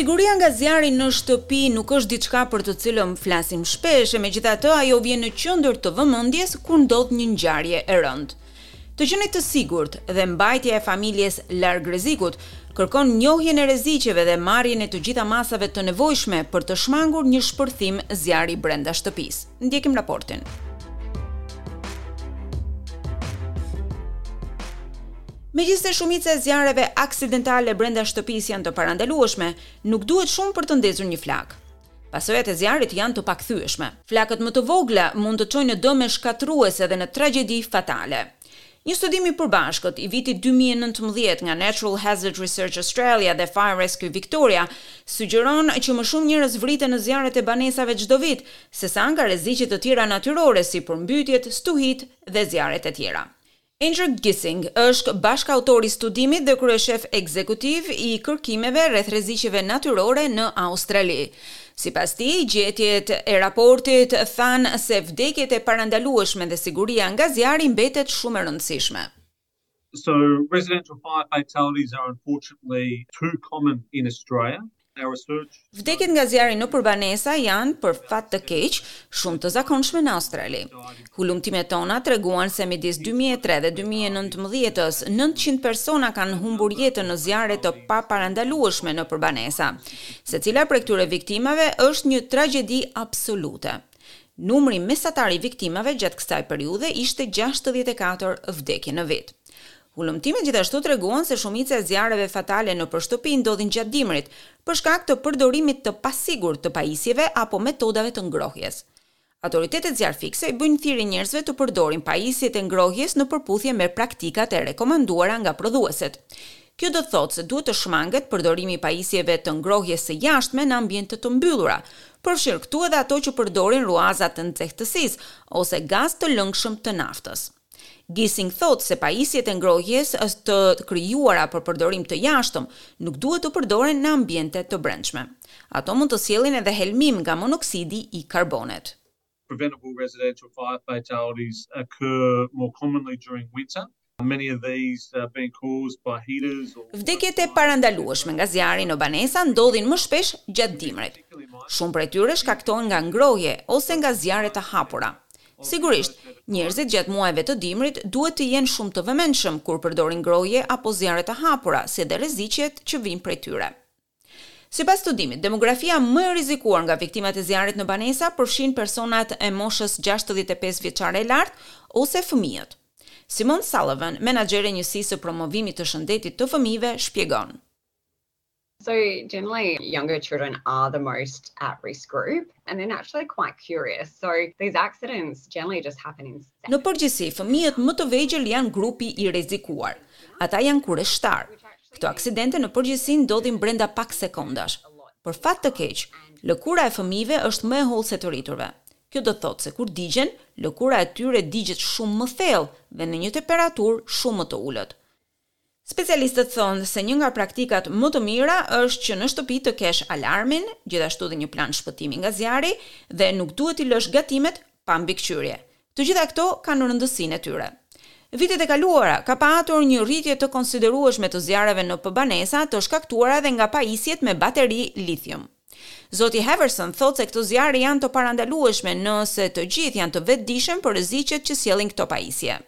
Siguria nga zjarri në shtëpi nuk është diçka për të cilën flasim shpesh, e megjithatë ajo vjen në qendër të vëmendjes kur ndodh një ngjarje e rëndë. Të qenit të sigurt dhe mbajtja e familjes larg rrezikut kërkon njohjen e rreziqeve dhe marrjen e të gjitha masave të nevojshme për të shmangur një shpërthim zjarri brenda shtëpisë. Ndjekim raportin. Megjithëse shumica e zjarreve aksidentale brenda shtëpisë janë të parandalueshme, nuk duhet shumë për të ndezur një flakë. Pasojat e zjarrit janë të pakthyeshme. Flakët më të vogla mund të çojnë në dëme shkatërruese dhe në tragjedi fatale. Një studim i përbashkët, i vitit dy mijë e nëntëmbëdhjetë nga Natural Hazard Research Australia dhe Fire Rescue Victoria, sugjeron që më shumë njerëz vriten në zjarret e banesave çdo vit, sesa nga rreziqe të tjera natyrore si përmbytjet, stuhitë dhe zjarret e tjera. Andrew Gissing është bashkautor i studimit dhe kryeshef ekzekutiv i kërkimeve rreth rreziqeve natyrore në Australi. Sipas tij, gjetjet e raportit thanë se vdekjet e parandalueshme dhe siguria nga zjarri mbetet shumë e rëndësishme. Vdekjet nga zjarri nëpër banesa janë, për fat të keq, shumë të zakonshme në Australi. Hulumtimet tona treguan se midis dy mijë e tre dhe dy mijë e nëntëmbëdhjetës, nëntëqind persona kanë humbur jetën në zjarre të paparandalueshme nëpër banesa. Secila prej këtyre viktimave është një tragjedi absolute. Numri mesatar i viktimave gjatë kësaj periudhe ishte gjashtëdhjetë e katër vdekje në vit. Hulumtimet gjithashtu treguan se shumica e zjarreve fatale nëpër shtëpi ndodhin gjatë dimrit, për shkak të përdorimit të pasigurt të pajisjeve apo metodave të ngrohjes. Autoritetet zjarrfikëse i bëjnë thirrje njerëzve të përdorin pajisjet e ngrohjes në përputhje me praktikat e rekomanduara nga prodhueset. Kjo do të thotë se duhet të shmanget përdorimi i pajisjeve të ngrohjes së jashtme në ambiente të mbyllura, përfshirë këtu edhe ato që përdorin rruazat e nxehtësisë ose gaz të lëngshëm të naftës. Gissing thotë se pajisjet e ngrohjes të krijuara për përdorim të jashtëm nuk duhet të përdoren në ambiente të brendshme. Ato mund të sjellin edhe helmim nga monoksidi i karbonit. Preventable residential fire fatalities occur more commonly during winter, many of these being caused by heaters or. Vdekjet e parandalueshme nga zjarri në banesa ndodhin më shpesh gjatë dimrit. Shumë prej tyre shkaktohen nga ngrohje ose nga zjarre të hapura. Sigurisht, njerëzit gjatë muajve të dimrit duhet të jenë shumë të vëmendshëm kur përdorin ngrohje apo zjarre të hapura, si dhe rreziqet që vijnë prej tyre. Sipas studimit, demografia më e rrezikuar nga viktimat e zjarrit në banesa përfshin personat e moshës gjashtëdhjetë e pesë vjeçare e lart ose fëmijët. Simone Sullivan, menaxhere e Njësisë së Promovimit të Shëndetit të Fëmijëve, shpjegon. So generally, younger children are the most at risk group, and they're naturally quite curious. So these accidents generally just happen in. Në përgjithësi, fëmijët më të vegjël janë grupi i rrezikuar. Ata janë kureshtar. Këto aksidente në përgjithësi ndodhin brenda pak sekondash. Për fat të keq, lëkura e fëmijëve është më e hollë se të rriturve. Kjo do të thotë se kur digjen, lëkura e tyre digjet shumë më thellë dhe në një temperaturë shumë më të ulët. Specialistët thonë se një nga praktikat më të mira është që në shtëpi të kesh alarmin, gjithashtu dhe një plan shpëtimi nga zjarri dhe nuk duhet t'i lësh gatimet pa mbikëqyrje. Të gjitha këto kanë rëndësinë e tyre. Vitet e kaluara ka patur një rritje të konsiderueshme të zjarreve në banesa të shkaktuara edhe nga pajisjet me bateri lithium. Zoti Halverson thotë se këto zjarre janë të parandalueshme nëse të gjithë janë të vetëdijshëm për rreziqet që sjellin këto pajisje.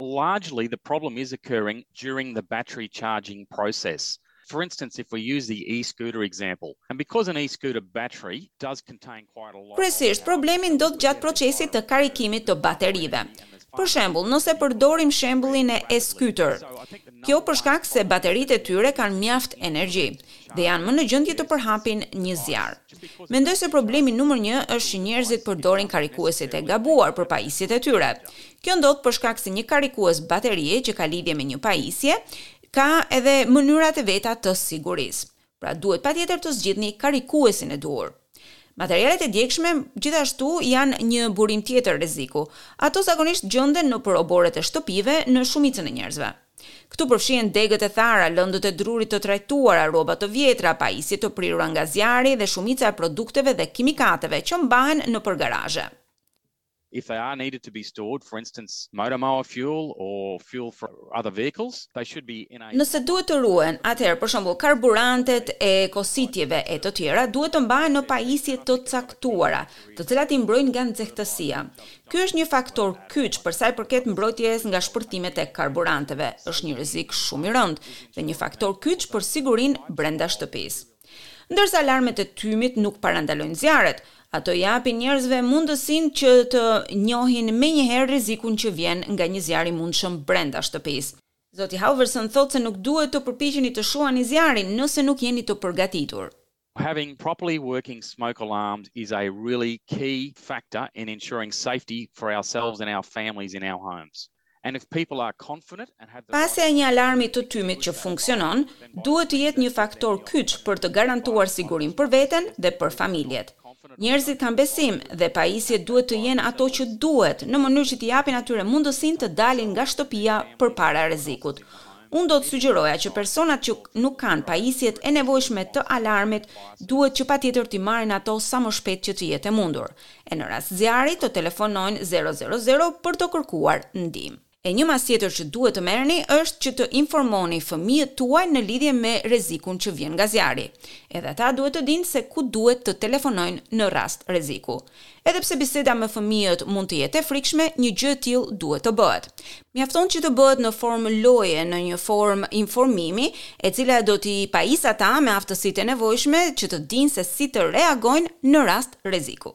Largely the problem is occurring during the battery charging process. For instance, if we use the e-scooter example, and because an e-scooter battery does contain quite a lot of energy. Kryesisht problemi ndodh gjatë procesit të karikimit të baterive. Për shembull, nëse përdorim shembullin e e-scooter, kjo për shkak se bateritë e tyre kanë mjaft energji dhe janë më në gjendje të përhapin një zjarr. Mendoj se problemi numër një është që njerëzit përdorin karikuesit e gabuar për pajisjet e tyre. Kjo ndodh për shkak se një karikues baterie që ka lidhje me një pajisje ka edhe mënyrat e veta të sigurisë. Pra duhet patjetër të zgjidhni karikuesin e duhur. Materialet e djegshme gjithashtu janë një burim tjetër rreziku. Ato zakonisht gjenden nëpër oborret e shtëpive në shumicën e njerëzve. Këtu përfshihen degët e thara, lëndët e drurit të trajtuara, rroba të vjetra, pajisje të prirura nga zjarri dhe shumica e produkteve dhe kimikateve që mbahen nëpër garazhe. If they are needed to be stored, for instance, motor-mower fuel or fuel for other vehicles, they should be in a. Nëse duhet të ruhen, atëherë për shembull karburantet e kositjeve e të tjera duhet të mbahen në pajisje të caktuara, të cilat i mbrojnë nga nxehtësia. Ky është një faktor kyç për sa i përket mbrojtjes nga shpërthimet e karburanteve, është një rrezik shumë i rëndë dhe një faktor kyç për sigurinë brenda shtëpisë. Ndërsa alarmet e tymit nuk parandalojnë zjarret, ato i japin njerëzve mundësinë që të njohin menjëherë rrezikun që vjen nga një zjarr i mundshëm brenda shtëpisë. Zoti Halverson thotë se nuk duhet të përpiqeni të shuani zjarrin nëse nuk jeni të përgatitur. Having properly working smoke alarms is a really key factor in ensuring safety for ourselves and our families in our homes. And if people are confident and have the right Pasja e një alarmi të tymit që funksionon, duhet të jetë një faktor kyç për të garantuar sigurinë për veten dhe për familjet. Njerëzit kanë besim dhe pajisjet duhet të jenë ato që duhet, në mënyrë që t'i japin atyre mundësinë të dalin nga shtëpia përpara rrezikut. Unë do të sugjeroja që personat që nuk kanë pajisjet e nevojshme të alarmit duhet që patjetër t'i marrin ato sa më shpejt që të jetë e mundur, e në rast zjarri të telefonojnë zero zero zero për të kërkuar ndihmë. E një masë tjetër që duhet të merrni është që të informoni fëmijët tuaj në lidhje me rrezikun që vjen nga zjarri. Edhe ata duhet të dinë se ku duhet të telefonojnë në rast rreziku. Edhe pse biseda me fëmijët mund të jetë e frikshme, një gjë e tillë duhet të bëhet. Mjafton që të bëhet në formë loje, në një formë informimi, e cila do t'i pajisë ata me aftësitë e nevojshme që të dinë se si të reagojnë në rast rreziku.